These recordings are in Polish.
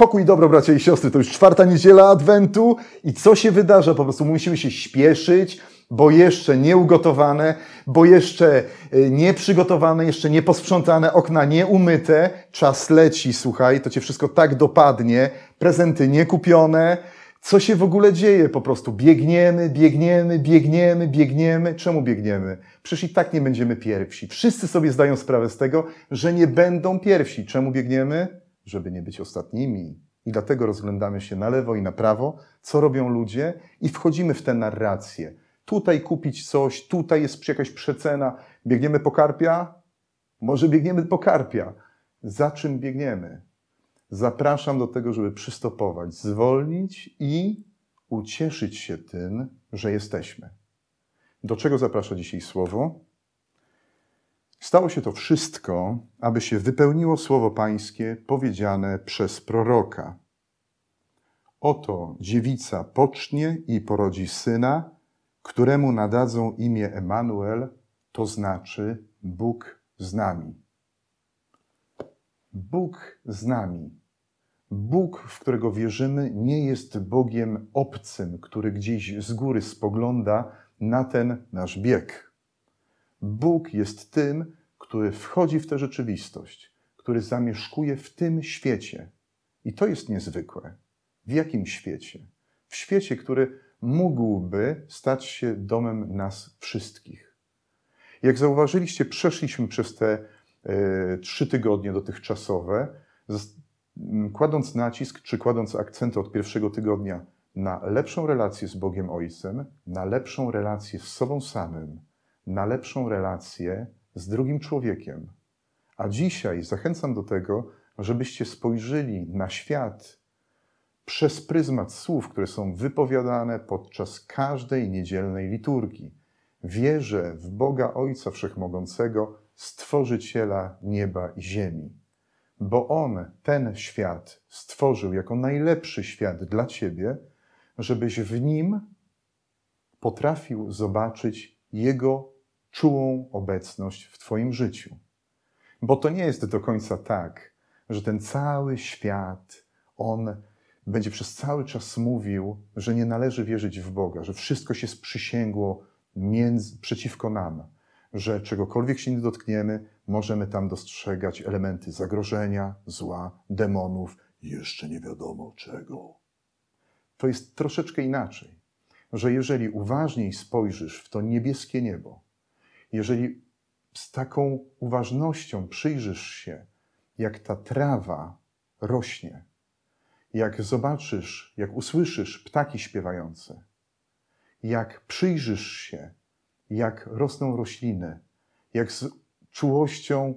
Pokój dobro, bracia i siostry, to już czwarta niedziela Adwentu i co się wydarza? Po prostu musimy się śpieszyć, bo jeszcze nie ugotowane, bo jeszcze e, nie przygotowane, jeszcze nie posprzątane, okna nie umyte, czas leci, słuchaj, to cię wszystko tak dopadnie, prezenty nie kupione, co się w ogóle dzieje? Po prostu biegniemy, biegniemy, biegniemy, biegniemy. Czemu biegniemy? Przecież i tak nie będziemy pierwsi. Wszyscy sobie zdają sprawę z tego, że nie będą pierwsi. Czemu biegniemy? Żeby nie być ostatnimi. I dlatego rozglądamy się na lewo i na prawo, co robią ludzie, i wchodzimy w tę narrację. Tutaj kupić coś, tutaj jest jakaś przecena. Biegniemy po karpia? Może biegniemy po karpia. Za czym biegniemy? Zapraszam do tego, żeby przystopować, zwolnić i ucieszyć się tym, że jesteśmy. Do czego zaprasza dzisiaj słowo? Stało się to wszystko, aby się wypełniło słowo Pańskie powiedziane przez proroka. Oto dziewica pocznie i porodzi syna, któremu nadadzą imię Emanuel, to znaczy Bóg z nami. Bóg z nami. Bóg, w którego wierzymy, nie jest Bogiem obcym, który gdzieś z góry spogląda na ten nasz bieg. Bóg jest tym, który wchodzi w tę rzeczywistość, który zamieszkuje w tym świecie. I to jest niezwykłe. W jakim świecie? W świecie, który mógłby stać się domem nas wszystkich. Jak zauważyliście, przeszliśmy przez te e, trzy tygodnie dotychczasowe, kładąc nacisk czy kładąc akcenty od pierwszego tygodnia na lepszą relację z Bogiem Ojcem, na lepszą relację z sobą samym, na lepszą relację z drugim człowiekiem. A dzisiaj zachęcam do tego, żebyście spojrzeli na świat przez pryzmat słów, które są wypowiadane podczas każdej niedzielnej liturgii. Wierzę w Boga Ojca Wszechmogącego, Stworzyciela nieba i ziemi bo On ten świat stworzył jako najlepszy świat dla Ciebie, żebyś w nim potrafił zobaczyć Jego czułą obecność w Twoim życiu. Bo to nie jest do końca tak, że ten cały świat, on będzie przez cały czas mówił, że nie należy wierzyć w Boga, że wszystko się sprzysięgło między, przeciwko nam, że czegokolwiek się nie dotkniemy, możemy tam dostrzegać elementy zagrożenia, zła, demonów, jeszcze nie wiadomo czego. To jest troszeczkę inaczej, że jeżeli uważniej spojrzysz w to niebieskie niebo, jeżeli z taką uważnością przyjrzysz się, jak ta trawa rośnie, jak zobaczysz, jak usłyszysz ptaki śpiewające, jak przyjrzysz się, jak rosną rośliny, jak z czułością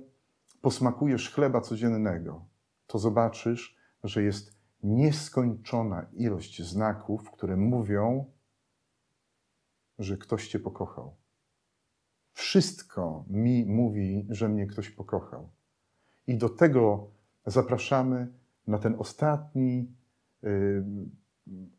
posmakujesz chleba codziennego, to zobaczysz, że jest nieskończona ilość znaków, które mówią, że ktoś Cię pokochał. Wszystko mi mówi, że mnie ktoś pokochał. I do tego zapraszamy na ten ostatni y,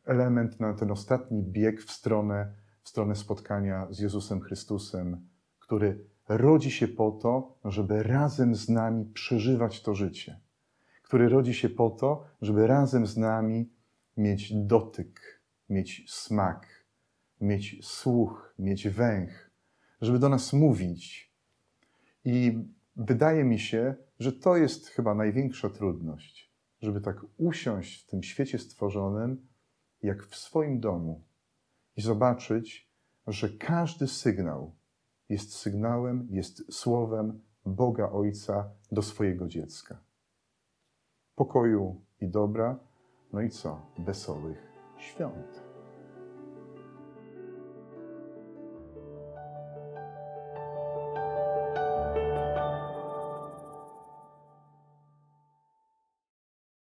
element, na ten ostatni bieg w stronę, w stronę spotkania z Jezusem Chrystusem, który rodzi się po to, żeby razem z nami przeżywać to życie, który rodzi się po to, żeby razem z nami mieć dotyk, mieć smak, mieć słuch, mieć węch, żeby do nas mówić. I wydaje mi się, że to jest chyba największa trudność, żeby tak usiąść w tym świecie stworzonym, jak w swoim domu i zobaczyć, że każdy sygnał, jest sygnałem, jest słowem Boga Ojca do swojego dziecka. Pokoju i dobra, no i co? Wesołych świąt.